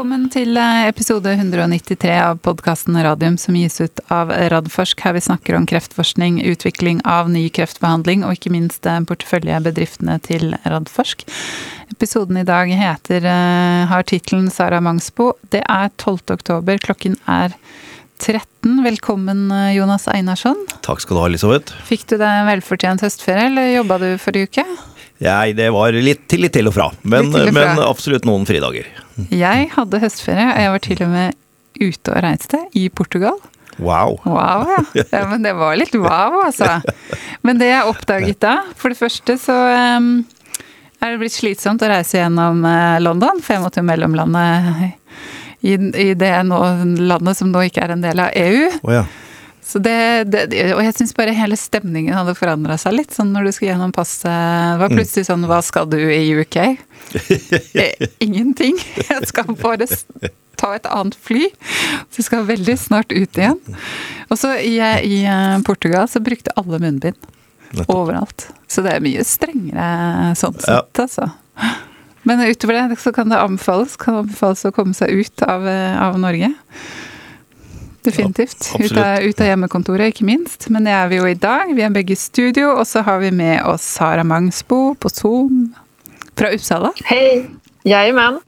Velkommen til eh, episode 193 av podkasten Radium som gis ut av Radforsk, her vi snakker om kreftforskning, utvikling av ny kreftbehandling og ikke minst eh, porteføljebedriftene til Radforsk. Episoden i dag heter, eh, har tittelen Sara Mangsbo. Det er 12. oktober, klokken er 13. Velkommen, Jonas Einarsson. Takk skal du ha, Elisabeth. Fikk du deg velfortjent høstferie, eller jobba du forrige uke? Nei, det var litt, litt til og fra, men, og fra. men absolutt noen fridager. Jeg hadde høstferie, og jeg var til og med ute og reiste i Portugal. Wow. Wow, ja. ja. Men det var litt wow, altså. Men det jeg oppdaget da, for det første så um, er det blitt slitsomt å reise gjennom uh, London, for jeg måtte jo mellomlande i, i det nå, landet som nå ikke er en del av EU. Oh, ja. Så det, det, og jeg syns bare hele stemningen hadde forandra seg litt. sånn Når du skulle gjennom passet Det var plutselig sånn Hva skal du i UK? Eh, ingenting. Jeg skal bare ta et annet fly. Så jeg skal veldig snart ut igjen. Og så i, i eh, Portugal så brukte alle munnbind. Overalt. Så det er mye strengere sånn sett, ja. altså. Men utover det så kan det anbefales, kan det anbefales å komme seg ut av, eh, av Norge. Definitivt. Ja, ut, av, ut, av, hjemmekontoret, ikke minst. Men det er vi jo i dag. Vi er begge i studio, og så har vi med oss Sara Mangsbo på Zoom fra Uppsala. Hei. Jajamän.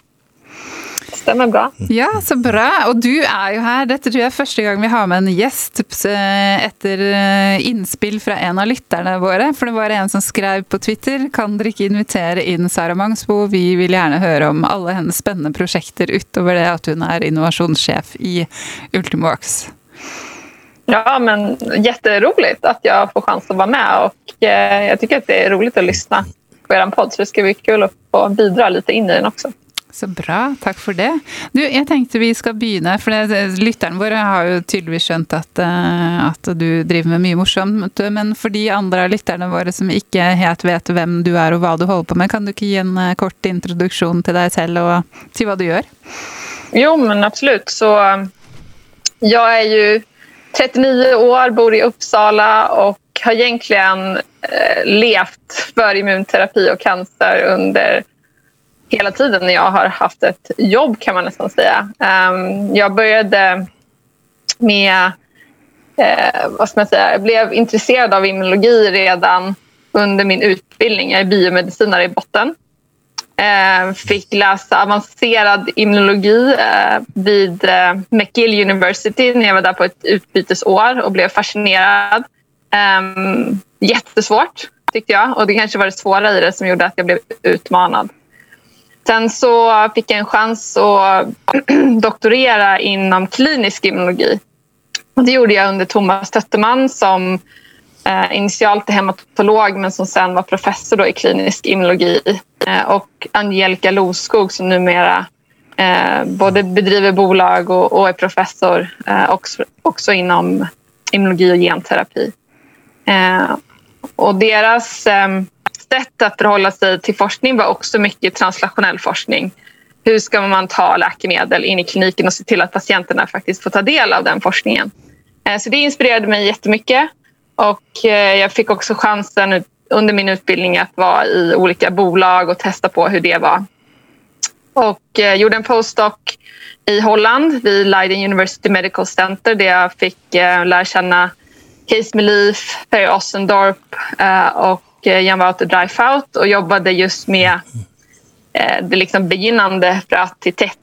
Stemmer bra. Ja, så bra. Og du er jo her. Dette tror jeg er første gang vi har med en gjest eh, etter eh, innspill fra en av lytterne våre. For det var en som skrev på Twitter kan dere ikke invitere inn Sara Mangsbo, vi vil gjerne høre om alle hennes spennende prosjekter utover det at hun er innovasjonssjef i Ultimovax. Ja, men jätteroligt att jag får chans att vara med och eh, jag tycker att det är roligt att lyssna på er podd så det ska bli kul att få bidra lite in i den också. Så bra, tack för det. Du, jag tänkte vi ska börja, för det, lytterne har ju tydeligvis skönt att, eh, att du driver med mycket morsomt. Men för de andra av våra som inte helt vet vem du är och vad du håller på med, kan du inte ge en eh, kort introduktion till dig själv och till vad du gör? Jo, men absolut. Så eh, jag är ju 39 år, bor i Uppsala och har egentligen levt för immunterapi och cancer under hela tiden när jag har haft ett jobb kan man nästan säga. Ehm, jag började med, eh, vad ska man säga, jag blev intresserad av immunologi redan under min utbildning. Jag är biomedicinare i botten. Ehm, fick läsa avancerad immunologi eh, vid eh, McGill University när jag var där på ett utbytesår och blev fascinerad. Ehm, jättesvårt tyckte jag och det kanske var det svåra i det som gjorde att jag blev utmanad. Sen så fick jag en chans att doktorera inom klinisk immunologi. Och det gjorde jag under Thomas Tötterman som eh, initialt är hematolog men som sen var professor då i klinisk immunologi. Eh, och Angelica Loskog som numera eh, både bedriver bolag och, och är professor eh, också, också, inom immunologi och genterapi. Eh, och deras eh, sätt att förhålla sig till forskning var också mycket translationell forskning. Hur ska man ta läkemedel in i kliniken och se till att patienterna faktiskt får ta del av den forskningen? Eh, så det inspirerade mig jättemycket och eh, jag fick också chansen under min utbildning att vara i olika bolag och testa på hur det var. Och eh, gjorde en postdoc i Holland vid Leiden University Medical Center där jag fick lära känna Case Melief, Per Ossendorp och och eh, Jan Wouter Dreifout och jobbade just med eh, det liksom begynnande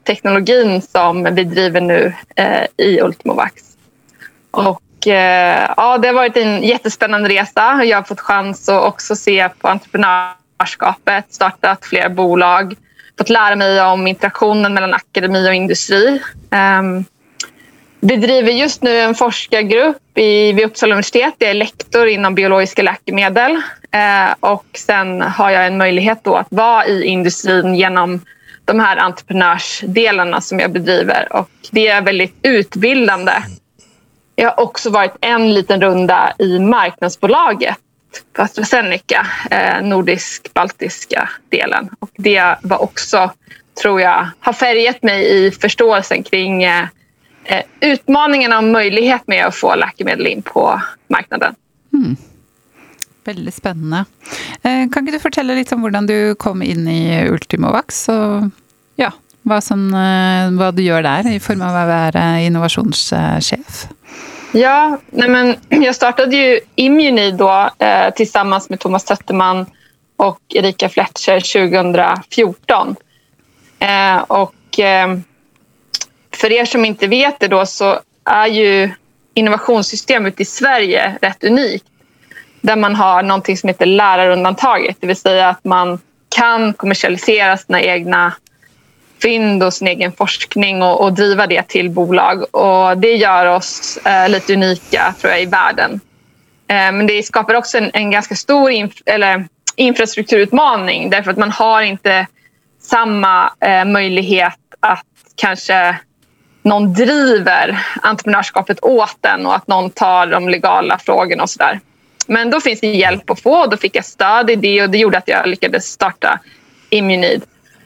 teknologin som vi driver nu eh, i Ultimovax. Och, eh, ja, det har varit en jättespännande resa. Jag har fått chans att också se på entreprenörskapet, startat flera bolag, fått lära mig om interaktionen mellan akademi och industri. Ehm, Bedriver just nu en forskargrupp i, vid Uppsala universitet. Jag är lektor inom biologiska läkemedel eh, och sen har jag en möjlighet då att vara i industrin genom de här entreprenörsdelarna som jag bedriver och det är väldigt utbildande. Jag har också varit en liten runda i marknadsbolaget på AstraZeneca, eh, nordisk-baltiska delen. Och det var också, tror jag, har färgat mig i förståelsen kring Eh, utmaningarna och möjlighet med att få läkemedel in på marknaden. Mm. Veldig spennende. Eh, kan ikke du fortelle litt om hvordan du kom inn i Ultimovax? Og ja, Vad, som, vad du gör där i form av att vara innovationschef? Ja, nej men jag startade ju Imuni då eh, tillsammans med Thomas Tötterman och Erika Fletcher 2014. Eh, och eh, för er som inte vet det då så är ju innovationssystemet i Sverige rätt unikt. Där man har någonting som heter lärarundantaget, det vill säga att man kan kommersialisera sina egna fynd och sin egen forskning och, och, driva det till bolag. Och det gör oss eh, lite unika tror jag, i världen. Eh, men det skapar också en, en ganska stor inf eller, infrastrukturutmaning därför att man har inte samma eh, möjlighet att kanske någon driver entreprenörskapet åt den och att någon tar de legala frågorna och sådär. Men då finns det hjälp att få och då fick jag stöd i det och det gjorde att jag lyckades starta Immunid.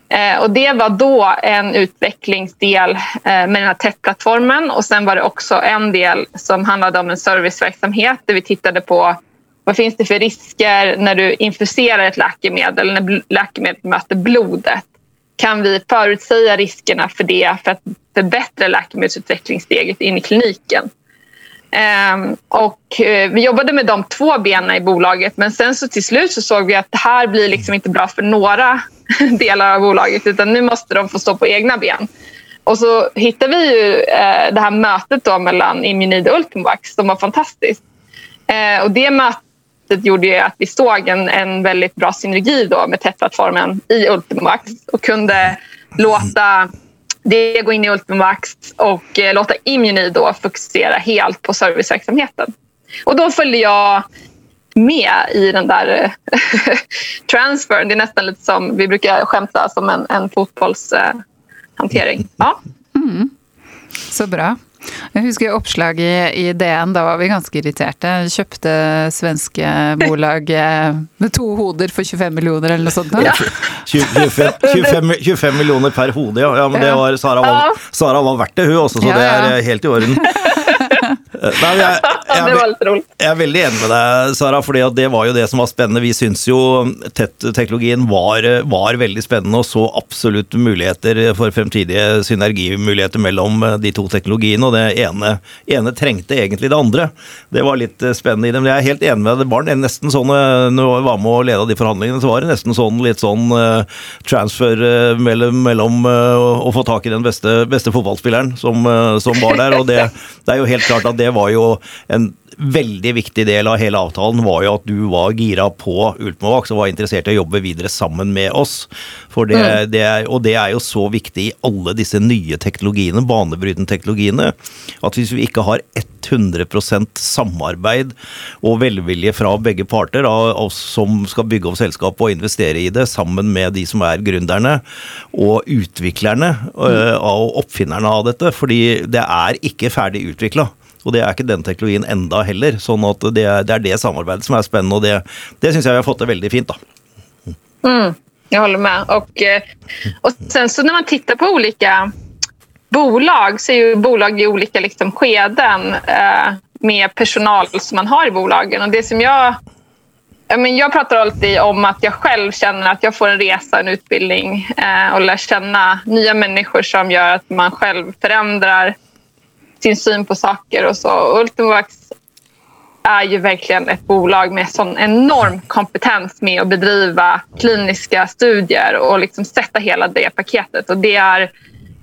Eh, och det var då en utvecklingsdel eh, med den här TET-plattformen och sen var det också en del som handlade om en serviceverksamhet där vi tittade på vad finns det för risker när du infuserar ett läkemedel, när läkemedlet möter blodet? Kan vi förutsäga riskerna för det för att förbättra läkemedelsutvecklingssteget in i kliniken? Ehm, och eh, vi jobbade med de två benen i bolaget men sen så till slut så såg vi att det här blir liksom inte bra för några delar av bolaget utan nu måste de få stå på egna ben. Och så hittade vi ju eh, det här mötet då mellan Immunid och Ultimovax som var fantastiskt. Eh, och det mötet gjorde ju att vi såg en, en väldigt bra synergi då med TET-plattformen i Ultimovax och kunde låta det gå in i Ultimax och eh, låta Immuni då fokusera helt på serviceverksamheten. Och då följde jag med i den där eh, transfern. Det är nästan lite som, vi brukar skämta som en, en fotbollshantering. Ja. Mm. Så bra. Jag husker oppslaget i DN. Da var vi ganske irriterte. Kjøpte svenske bolag eh, med to hoder for 25 millioner eller noe sånt. Ja. 25, 25, 25, millioner per hode, ja. ja men det var, Sara, var, Sara var verdt det, hun også, så det er eh, helt i orden. Nei, jeg, jeg, det var litt rolig. Jeg er veldig enig med deg, Sara, for det var jo det som var spennende. Vi syns jo TET-teknologien var, var, veldig spennende og så absolutt muligheter for fremtidige synergimuligheter mellom de to teknologiene. Og det ene, ene trengte egentlig det andre. Det var litt spennende i det. Men jeg er helt enig med deg. Det var nesten sånn, når jeg var med og leda de forhandlingene, så var det nesten sånn litt sånn uh, transfer mellom, mellom å få tak i den beste, beste fotballspilleren som, som, var der. Og det, det er jo helt klart at det var jo en veldig viktig del av hele avtalen var jo at du var gira på Ultimovax og var interessert i å jobbe videre sammen med oss. Det, mm. det er, og det er jo så viktig i alle disse nye teknologiene, banebrytende teknologiene, at hvis vi ikke har 100% samarbeid og velvilje fra begge parter av oss som skal bygge opp selskapet og investere i det, sammen med de som er gründerne og utviklerne mm. uh, og oppfinnerne av dette, fordi det er ikke ferdig utvikla. Og det er ikke den teknologin enda heller. sånn at det, det är det samarbetet som är spännande och det, det syns jag vi har fått det väldigt fint. Då. Mm, jag håller med. Och, eh, och sen så när man tittar på olika bolag så är ju bolag i olika liksom, skeden eh, med personal som man har i bolagen. Och det som jag jag pratar alltid om att jag själv känner att jag får en resa, en utbildning eh, och lär känna nya människor som gör att man själv förändrar sin syn på saker och så. Ultimax är ju verkligen ett bolag med sån enorm kompetens med att bedriva kliniska studier och liksom sätta hela det paketet. Och det är,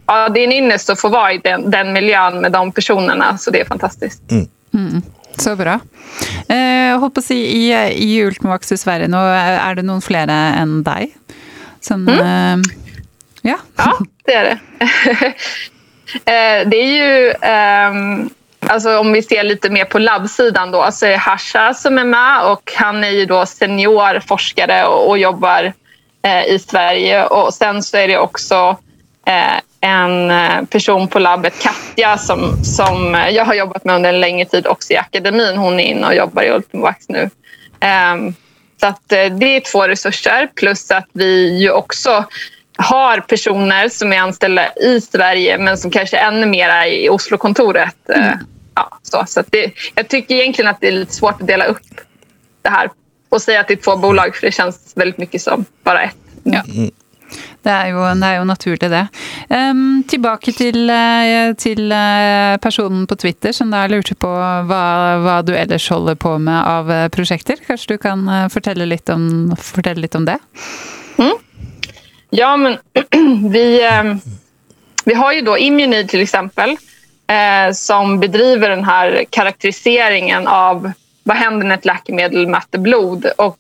ja, det är en ynnest att få vara i den, den miljön med de personerna, så det är fantastiskt. Mm. Mm. Så bra. Eh, hoppas i, i, i Ultimax i Sverige nu är det någon fler än dig? Som, mm. eh, ja. ja, det är det. Eh, det är ju, um, alltså om vi ser lite mer på labbsidan då, så är Hasha som är med och han är ju då seniorforskare och, och jobbar eh, i Sverige. Och sen så är det också eh, en eh, person på labbet, Katja, som, som jag har jobbat med under en längre tid också i akademin. Hon är inne och jobbar i Ultimovax nu. Eh, så att, eh, det är två resurser plus att vi ju också har personer som är anställda i Sverige men som kanske är ännu mer i Oslo-kontoret. Eh, mm. Ja, så så det, jag tycker egentligen att det är lite svårt att dela upp det här och säga att det är två bolag för det känns väldigt mycket som bara ett. Ja. Det er jo, det er jo naturlig, det. Um, tilbake til, eh, til, eh, personen på Twitter som da lurte på hva, hva, du ellers holder på med av prosjekter. Kanskje du kan fortelle litt om, fortelle litt om det? Mm. Ja, men vi, eh, vi har ju då Immunid till exempel eh, som bedriver den här karaktäriseringen av vad händer när ett läkemedel mäter blod. Och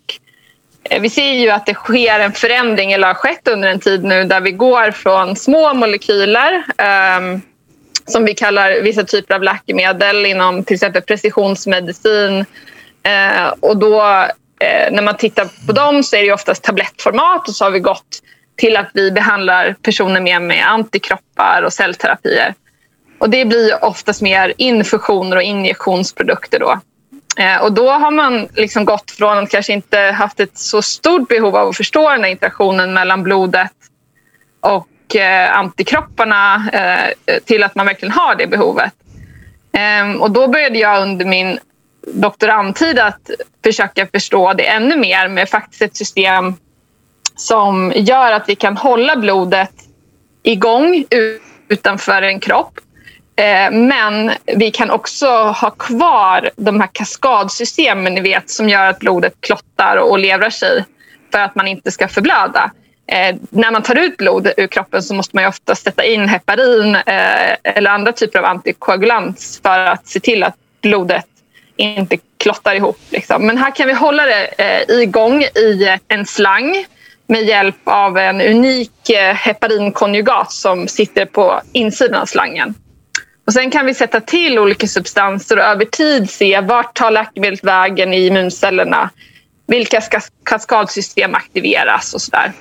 eh, vi ser ju att det sker en förändring, eller har skett under en tid nu, där vi går från små molekyler ehm, som vi kallar vissa typer av läkemedel inom till exempel precisionsmedicin. Och då, när man tittar på dem så är det oftast tablettformat och så har vi gått till att vi behandlar personer mer med antikroppar och cellterapier. Och det blir oftast mer infusioner och injektionsprodukter. Då. Eh, och då har man liksom gått från att kanske inte haft ett så stort behov av att förstå den här interaktionen mellan blodet och eh, antikropparna eh, till att man verkligen har det behovet. Ehm, och då började jag under min doktorandtid att försöka förstå det ännu mer med faktiskt ett system som gör att vi kan hålla blodet igång utanför en kropp eh, men vi kan också ha kvar de här kaskadsystemen ni vet, som gör att blodet klottar och levrar sig för att man inte ska förblöda. Eh, när man tar ut blod ur kroppen så måste man ofta sätta in heparin eh, eller andra typer av antikoagulans för att se till att blodet inte klottar ihop. Liksom. Men här kan vi hålla det eh, igång i en slang med hjälp av en unik eh, heparinkonjugat som sitter på insidan av slangen. Och sen kan vi sätta till olika substanser och över tid se vart tar läkemedlet vägen i immuncellerna. Vilka kaskadsystem aktiveras och sådär.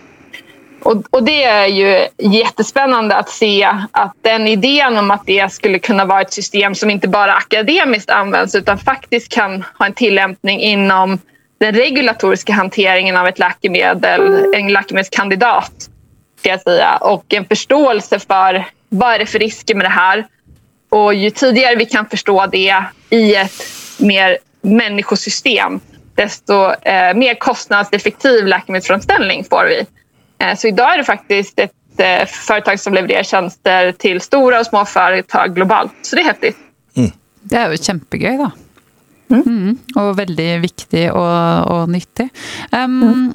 Och, och, det är ju jättespännande att se att den idén om att det skulle kunna vara ett system som inte bara akademiskt används utan faktiskt kan ha en tillämpning inom den regulatoriska hanteringen av ett läkemedel, en läkemedelskandidat ska jag säga, och en förståelse för vad är det för risker med det här och ju tidigare vi kan förstå det i ett mer människosystem desto eh, mer kostnadseffektiv läkemedelsframställning får vi. Eh, så idag är det faktiskt ett eh, företag som levererar tjänster till stora och små företag globalt. Så det är häftigt. Mm. Det är ju kjempegøy, da. Mm. Mm, og veldig viktig og, og nyttig. Um, mm.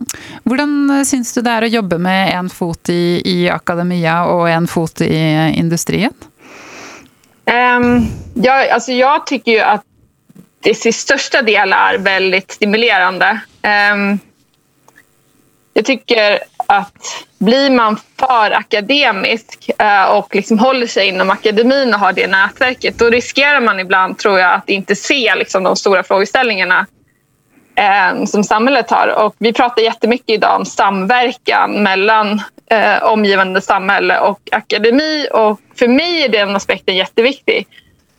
Hvordan syns du det er å jobbe med en fot i, i akademia og en fot i industrien? Um, jag, alltså jag tycker ju att det till största del är väldigt stimulerande. Um, jag tycker att blir man för akademisk eh, och liksom håller sig inom akademin och har det nätverket då riskerar man ibland, tror jag, att inte se liksom, de stora frågeställningarna eh, som samhället har. Och vi pratar jättemycket idag om samverkan mellan eh, omgivande samhälle och akademi. Och för mig är den aspekten jätteviktig.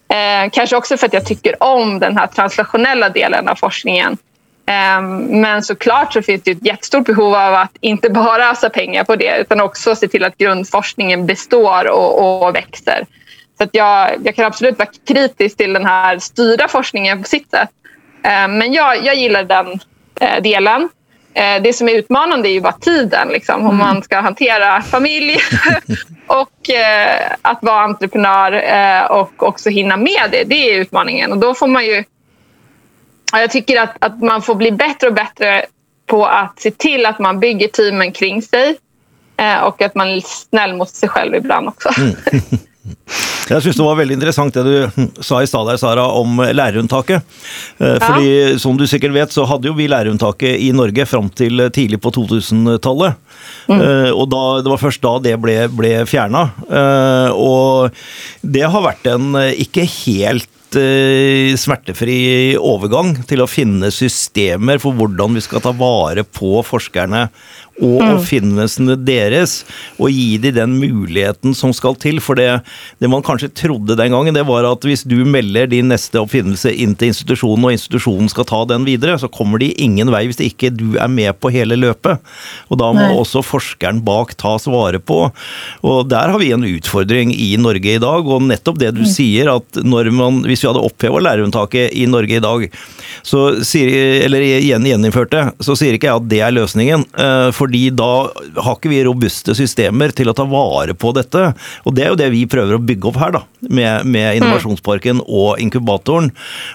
Eh, kanske också för att jag tycker om den här translationella delen av forskningen. Eh, men såklart så finns det ett jättestort behov av att inte bara ösa pengar på det utan också se till att grundforskningen består och, och växer. Så att jag, jag kan absolut vara kritisk till den här styrda forskningen på sitt sätt. Eh, men jag, jag gillar den eh, delen. Eh, det som är utmanande är ju bara tiden, liksom, om mm. man ska hantera familj och eh, att vara entreprenör och också hinna med det. Det är utmaningen. Och då får man ju... Jag tycker att, att man får bli bättre och bättre på att se till att man bygger teamen kring sig eh, och att man är snäll mot sig själv ibland också. Mm. Jeg syns det var veldig interessant det du sa i stad Sara, om lærerrundtaket. Eh, fordi ja. som du sikkert vet, så hadde jo vi lærerrundtaket i Norge fram til tidlig på 2000-tallet. Mm. Uh, og da, det var først da det ble, ble fjerna. Eh, og det har vært en ikke helt Eh, smertefri overgang til å finne systemer for hvordan vi skal ta vare på forskerne og mm. oppfinnelsene deres, og gi dem den muligheten som skal til. For det, det, man kanskje trodde den gangen, det var at hvis du melder din neste oppfinnelse inn til institusjonen, og institusjonen skal ta den videre, så kommer de ingen vei hvis ikke du er med på hele løpet. Og da må Nei. også forskeren bak tas vare på. Og der har vi en utfordring i Norge i dag, og nettopp det du mm. sier, at når man, hvis vi hadde oppheva lærerunntaket i Norge i dag, så sier, eller gjeninnført det, så sier ikke jeg at det er løsningen. For fordi da har ikke vi robuste systemer til å ta vare på dette. Og det er jo det vi prøver å bygge opp her, da, med, med Innovasjonsparken og inkubatoren.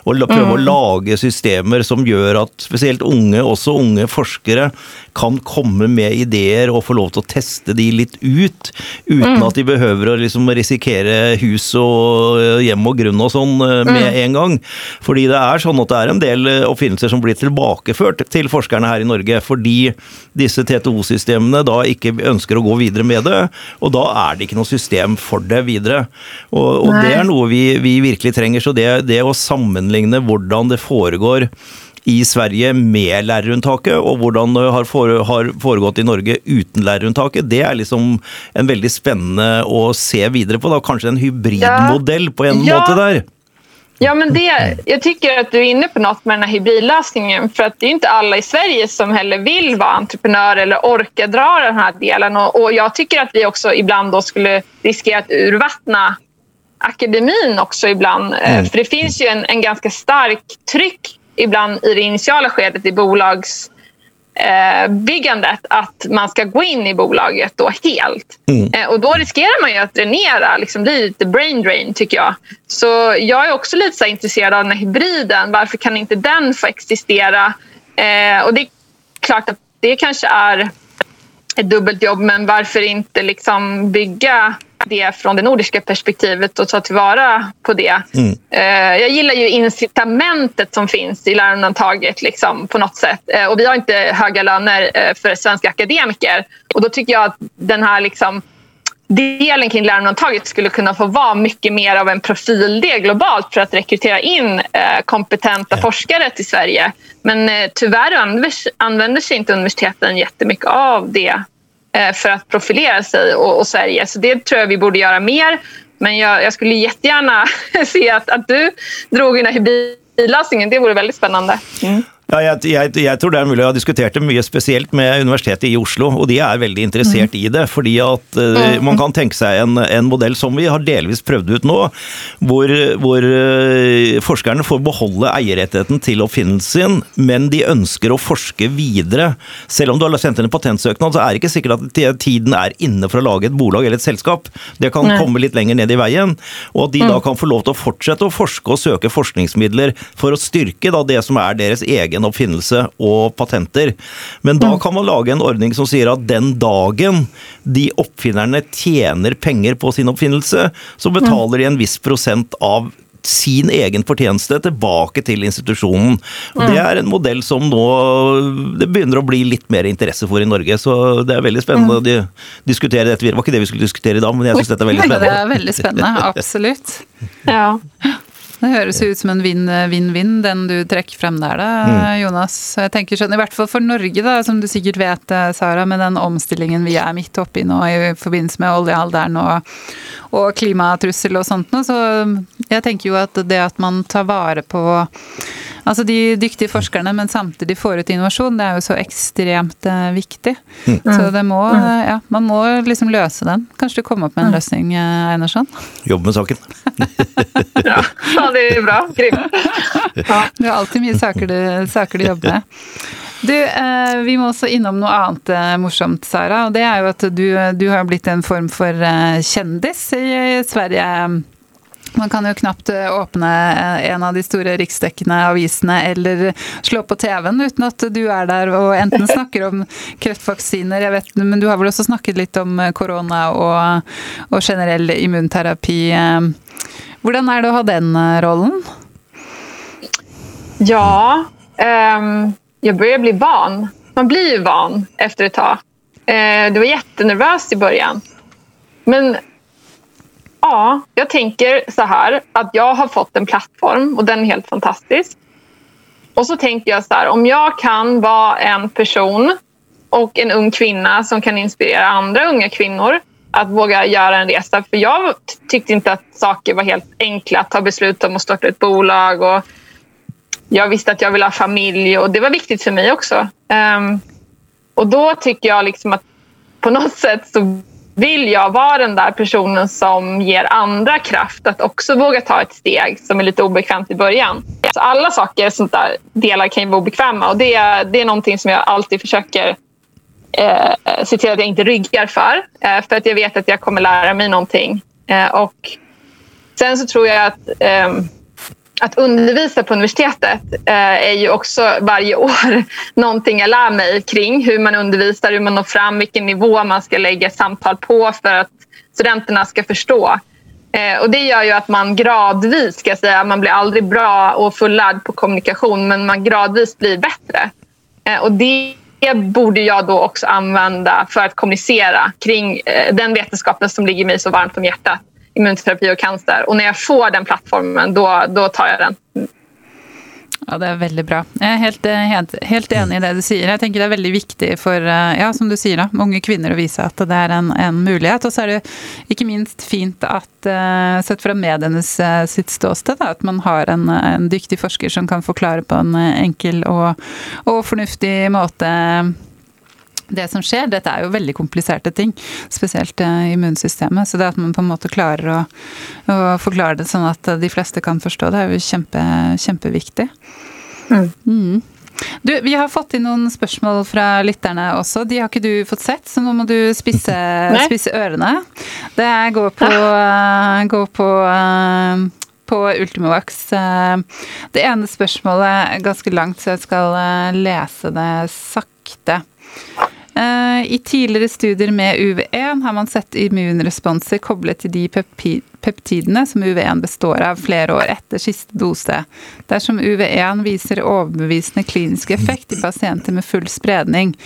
Og prøve å lage systemer som gjør at spesielt unge, også unge forskere, kan komme med ideer og få lov å teste de litt ut, uten at de behøver å liksom risikere hus og hjem og grunn og sånn med en gang. Fordi det er sånn at det er en del oppfinnelser som blir tilbakeført til forskerne her i Norge, fordi disse TTO-systemene da ikke ønsker å gå videre med det, og da er det ikke noe system for det videre. Og, og det er noe vi, vi virkelig trenger. Så det, det å sammenligne hvordan det foregår i Sverige med lærerunntaket, og hvordan det har foregått i Norge uten lærerunntaket, det er liksom en veldig spennende å se videre på. Da. Kanskje en hybridmodell på en Ja. måte der. Ja, men det, jag tycker att du är inne på något med den här hybridlösningen. För att det är inte alla i Sverige som heller vill vara entreprenör eller orkar dra den här delen. Och, och jag tycker att vi också ibland då skulle riskera att urvattna akademin också ibland. Eh, För det finns ju en, en ganska stark tryck ibland i det initiala skedet i bolags eh, byggandet att man ska gå in i bolaget då helt. Eh, och då riskerar man ju att dränera, liksom bli lite brain drain tycker jag. Så jag är också lite så intresserad av den här hybriden. Varför kan inte den få existera? Eh, och det är klart att det kanske är ett dubbelt jobb, men varför inte liksom bygga det från det nordiska perspektivet och ta tillvara på det. Eh, jag gillar ju incitamentet som finns i läroundantaget liksom, på något sätt. Eh, och vi har inte höga löner eh, för svenska akademiker. Och då tycker jag att den här liksom, delen kring läroundantaget skulle kunna få vara mycket mer av en profildel globalt för att rekrytera in kompetenta forskare till Sverige. Men tyvärr använder, sig inte universiteten jättemycket av det Eh, för att profilera sig och, och Sverige. Så det tror jag vi borde göra mer. Men jag, jag skulle jättegärna se att, att du drog den här hybridlösningen. Det vore väldigt spännande. Mm. Ja, jeg, jeg, jeg tror det er mulig. Jeg har diskutert det mye spesielt med Universitetet i Oslo, og de er veldig interessert i det. Fordi at eh, man kan tenke seg en, en modell som vi har delvis prøvd ut nå, hvor, hvor eh, forskerne får beholde eierrettigheten til oppfinnelsen men de ønsker å forske videre. Selv om du har sendt inn en patentsøknad, så er det ikke sikkert at tiden er inne for å lage et bolag eller et selskap. Det kan komme litt lenger ned i veien, og at de da kan få lov til å fortsette å forske og søke forskningsmidler for å styrke da det som er deres egen oppfinnelse og patenter. Men da kan man lage en ordning som sier at den dagen de oppfinnerne tjener penger på sin oppfinnelse, så betaler de en viss prosent av sin egen fortjeneste tilbake til institusjonen. Og Det er en modell som nå det begynner å bli litt mer interesse for i Norge, så det er veldig spennende å di- diskutere dette. Det var ikke det vi skulle diskutere i dag, men jeg syns dette er veldig Det spennende. er veldig spennende, absolutt. Ja. Det høres ut som en vinn-vinn-vinn, den du trekker frem der, da, Jonas. Så Jeg tenker sånn, I hvert fall for Norge, da, som du sikkert vet, eh, Sara, med den omstillingen vi er midt oppi nå i forbindelse med oljealderen og, og klimatrussel og sånt noe, så jeg tenker jo at det at man tar vare på altså de dyktige forskerne, men samtidig får ut innovasjon, det er jo så ekstremt eh, viktig. Så det må, ja, man må liksom løse den. Kanskje du kommer opp med en løsning, eh, Einarsson? Jobbe med saken. Ja. det är bra. Grymt. Ja. Du har alltid mye saker du, saker du jobber med. Du, eh, vi må også innom noe annet eh, morsomt, Sara. Og det er jo at du, du har blitt en form for eh, kjendis i, i Sverige. Man kan jo knapt eh, åpne eh, en av de store riksdekkende avisene eller slå på TV-en uten at du er der og enten snakker om kreftvaksiner, jeg vet, men du har vel også snakket litt om eh, korona og, og generell immunterapi. Hvordan er det å ha den rollen? Ja, ehm, jag börjar bli van. Man blir ju van efter ett tag. Eh, det var jättenervöst i början. Men ja, jag tänker så här att jag har fått en plattform och den är helt fantastisk. Och så tänker jag så här, om jag kan vara en person och en ung kvinna som kan inspirera andra unga kvinnor att våga göra en resa. För jag tyckte inte att saker var helt enkla. Att ta beslut om att starta ett bolag och jag visste att jag ville ha familj och det var viktigt för mig också. Um, och då tycker jag liksom att på något sätt så vill jag vara den där personen som ger andra kraft att också våga ta ett steg som är lite obekvämt i början. Så alla saker sånt där delar kan ju vara obekväma och det, är- det är någonting som jag alltid försöker eh, se till att jag inte ryggar för. Eh, för att jag vet att jag kommer lära mig någonting. Eh, och sen så tror jag att ehm, att undervisa på universitetet eh, är ju också varje år någonting jag lär mig kring hur man undervisar, hur man når fram, vilken nivå man ska lägga samtal på för att studenterna ska förstå. Eh, och det gör ju att man gradvis, ska säga, man blir aldrig bra och fullärd på kommunikation men man gradvis blir bättre. Eh, och det borde jag då också använda för att kommunicera kring eh, den vetenskapen som ligger mig så varmt om hjärtat immunterapi och cancer. Och när jag får den plattformen, då, då tar jag den. Ja, det är väldigt bra. Jag är helt, eh, helt, helt, enig i det du säger. Jag tänker att Det är väldigt viktigt för, eh, ja, som du säger, många kvinnor att visa att det är en, en möjlighet. Och så är det inte minst fint att, eh, sett från mediernas sitt ståsted, att man har en, en, duktig forskare som kan förklara på en enkel och, och förnuftig måte det som skjer. Dette er jo veldig kompliserte ting, spesielt uh, immunsystemet. Så det at man på en måte klarer å, å, forklare det sånn at de fleste kan forstå det, er jo kjempe, kjempeviktig. Mm. Mm. Du, vi har fått inn noen spørsmål fra lytterne også. De har ikke du fått sett, så nå må du spisse, spisse ørene. Det går på, uh, går på på Ultimovax. Det ene spørsmålet er ganske langt, så jeg skal lese det sakte. Eh, I tidigare studier med UV1 har man sett immunresponser kopplat till de peptidene som UV1 består av flera år efter sista dose. Dersom UV1 visar överbevisande klinisk effekt i patienter med full spredning,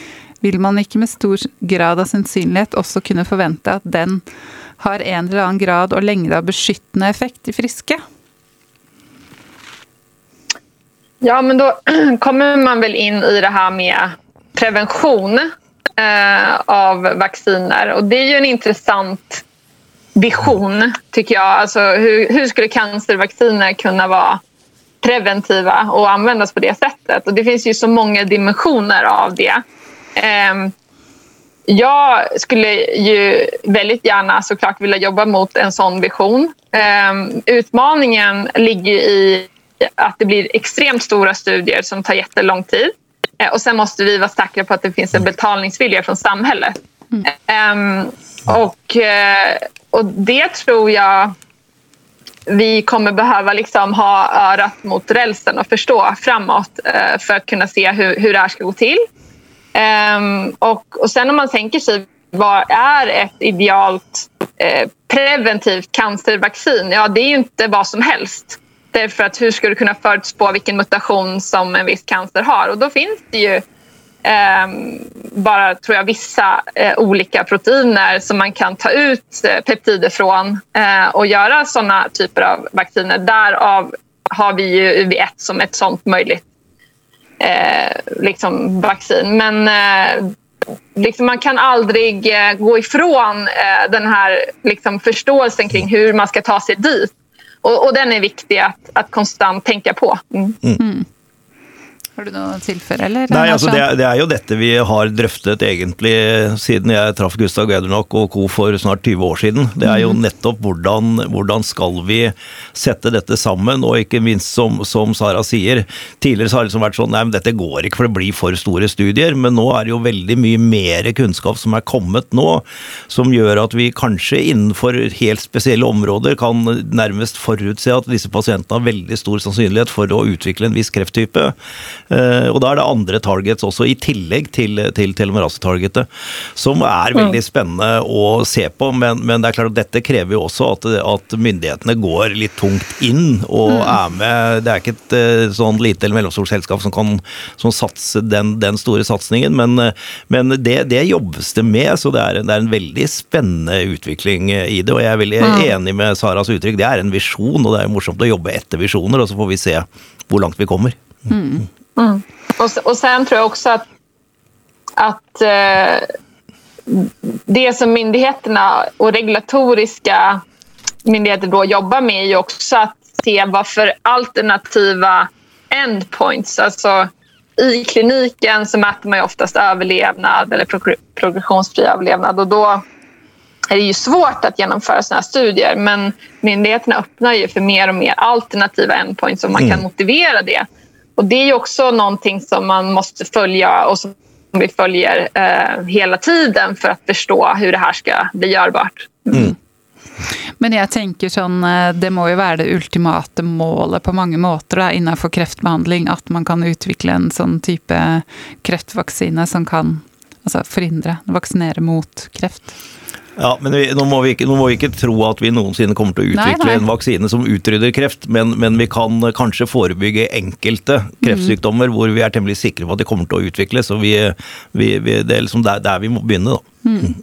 vill man inte med stor grad av sannolikhet också kunna förvänta att den har en eller annan grad och längd av beskyttende effekt i friska? Ja, men då kommer man väl in i det här med prevention eh, av vacciner. Och det är ju en intressant vision, tycker jag. Alltså, hur, hur skulle cancervacciner kunna vara preventiva och användas på det sättet? Och det finns ju så många dimensioner av det. Eh, jag skulle ju väldigt gärna såklart vilja jobba mot en sån vision. Eh, utmaningen ligger i att det blir extremt stora studier som tar jättelång tid. Eh, och sen måste vi vara säkra på att det finns en mm. betalningsvilja från samhället. Mm. Um, och, eh, och det tror jag vi kommer behöva liksom ha örat mot rälsen och förstå framåt uh, för att kunna se hur, hur det här ska gå till. Um, och, och sen om man tänker sig vad är ett idealt preventivt cancervaccin? Ja, det är ju inte vad som helst. Därför att hur ska du kunna förutspå vilken mutation som en viss cancer har? Och då finns det ju eh, bara, tror jag, vissa eh, olika proteiner som man kan ta ut eh, peptider från eh, och göra sådana typer av vacciner. Därav har vi ju UV1 som ett sådant möjligt eh, liksom vaccin. Men eh, liksom man kan aldrig eh, gå ifrån eh, den här liksom förståelsen kring hur man ska ta sig dit. Och, och den är viktig att, att konstant tänka på. Mm. Mm. mm. Har du noe å tilføre, eller? Nei, altså det, det, er jo dette vi har drøftet egentlig siden jeg traff Gustav Gaudernok og co. for snart 20 år siden. Det er jo mhm. nettopp hvordan, hvordan skal vi sette dette sammen, og ikke minst som, som Sara sier. Tidligere så har det liksom vært sånn nei, men dette går ikke for det blir for store studier, men nå er det jo veldig mye mer kunnskap som er kommet nå, som gjør at vi kanskje innenfor helt spesielle områder kan nærmest forutse at disse pasientene har veldig stor sannsynlighet for å utvikle en viss krefttype. Eh, og da er det andre targets også, i tillegg til, til telomerase-targetet, som er veldig spennende å se på. Men, men, det er klart at dette krever jo også at, at myndighetene går litt tungt inn og mm. er med. Det er ikke et eh, sånn lite eller mellomstort selskap som kan som satse den, den, store satsingen, men, men det, det, jobbes det med. Så det er, det er, en veldig spennende utvikling i det. Og jeg er veldig mm. enig med Saras uttrykk. Det er en visjon, og det er morsomt å jobbe etter visjoner, og så får vi se hvor langt vi kommer. Mm. Mm. Och, och sen tror jag också att, att eh, det som myndigheterna och regulatoriska myndigheter då jobbar med är ju också att se vad för alternativa endpoints, alltså i kliniken så mäter man ju oftast överlevnad eller progressionsfri överlevnad och då är det ju svårt att genomföra sådana här studier men myndigheterna öppnar ju för mer och mer alternativa endpoints och man mm. kan motivera det. Och det är också någonting som man måste följa och som vi följer eh, hela tiden för att förstå hur det här ska bli görbart. Mm. Men jag tänker sånn, eh, det må ju vara det ultimata målet på många måter da, innenfor kreftbehandling, at man kan utveckla en sånn type kreftvaksine som kan altså, forhindre, vaksinere mot kreft. Ja, men vi, nå, må vi ikke, nå må vi ikke tro at vi noensinne kommer til å utvikle nei, nei. en vaksine som utrydder kreft, men, men, vi kan kanskje forebygge enkelte kreftsykdommer mm. hvor vi er temmelig sikre på at de kommer til å utvikles. og vi, vi, vi, Det er liksom der, der, vi må begynne. da. Mm.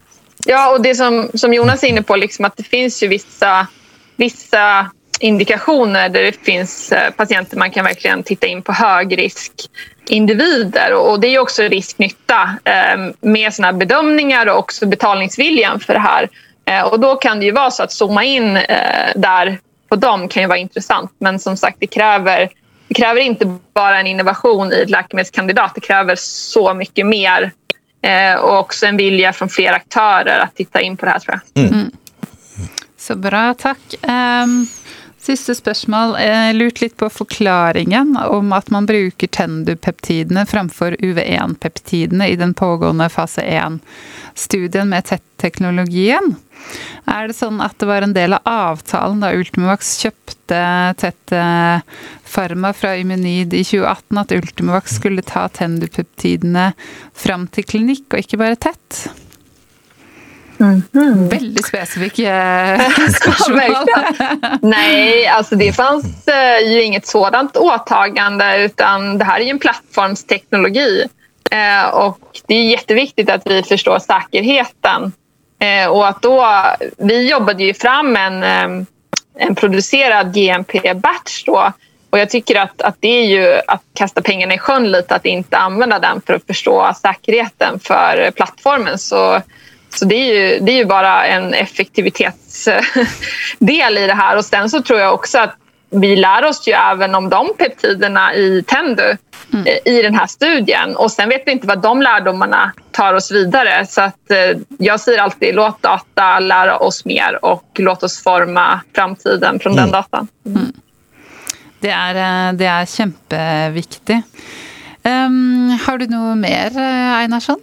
Ja, och det som, som Jonas är inne på, liksom att det finns ju vissa, vissa indikationer där det finns eh, patienter man kan verkligen titta in på högriskindivider. Och det är också risk-nytta eh, med såna bedömningar och också betalningsviljan för det här. Eh, och då kan det ju vara så att zooma in där på dem kan ju vara intressant. Men som sagt, det kräver, det kräver inte bara en innovation i ett läkemedelskandidat. Det kräver så mycket mer och också en vilja från fler aktörer att titta in på det här tror jag. Mm. Mm. Så bra, tack. Um... Siste spørsmål. Jeg eh, lurte litt på forklaringen om at man bruker Tendu-peptidene framfor UV1-peptidene i den pågående fase 1-studien med TET-teknologien. Er det sånn at det var en del av avtalen da Ultimovax kjøpte TET Pharma fra Immunid i 2018, at Ultimovax skulle ta Tendu-peptidene fram til klinikk, og ikke bare TET? Mm -hmm. Väldigt specifika spörsmål. Nej, alltså det fanns eh, ju inget sådant åtagande utan det här är ju en plattformsteknologi. Eh, och det är jätteviktigt att vi förstår säkerheten. Eh, och att då, vi jobbade ju fram en, en producerad GMP-batch då. Och jag tycker att, att det är ju att kasta pengarna i sjön lite att inte använda den för att förstå säkerheten för plattformen. Så så det är ju, det är ju bara en effektivitetsdel i det här. Och sen så tror jag också att vi lär oss ju även om de peptiderna i Tendu mm. Eh, i den här studien. Och sen vet vi inte vad de lärdomarna tar oss vidare. Så att, eh, jag säger alltid låt data lära oss mer och låt oss forma framtiden från mm. den datan. Mm. Det, är, eh, det är jätteviktigt. Um, har du något mer, Einarsson?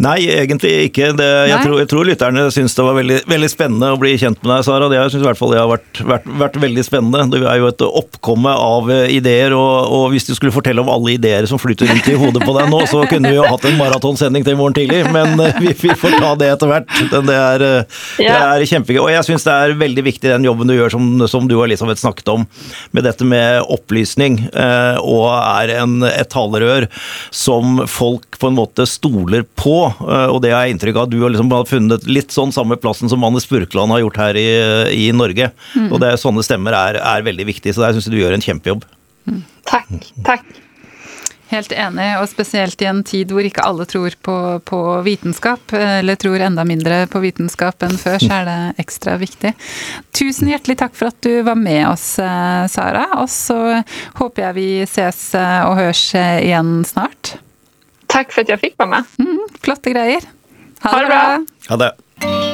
Nei, egentlig ikke. Det, jeg, tror, jeg, tror, lytterne syns det var veldig, veldig, spennende å bli kjent med deg, Sara. Det syns i hvert fall det har vært, vært, vært, veldig spennende. Du er jo et oppkomme av eh, ideer, og, og, hvis du skulle fortelle om alle ideer som flyter rundt i hodet på deg nå, så kunne vi jo hatt en maratonsending til i morgen tidlig, men eh, vi, vi, får ta det etter hvert. Det er, eh, det er kjempegøy. Og jeg syns det er veldig viktig den jobben du gjør, som, som du og Elisabeth snakket om, med dette med opplysning, og er en, et talerør som folk på en måte stoler på Eh, og det har jeg inntrykk av at du har liksom funnet litt sånn samme plassen som Anne Spurkland har gjort her i, i Norge. Mm. Og det, sånne stemmer er, er veldig viktig, så der syns jeg du gjør en kjempejobb. Mm. Takk. Takk. Helt enig, og spesielt i en tid hvor ikke alle tror på, på, vitenskap, eller tror enda mindre på vitenskap enn før, så er det ekstra viktig. Tusen hjertelig takk for at du var med oss, eh, Sara. Og så håper jeg vi ses eh, og høres igjen snart. Tack för att jag fick vara med. Mm, flotta grejer. Ha, ha det bra. bra. Ha det.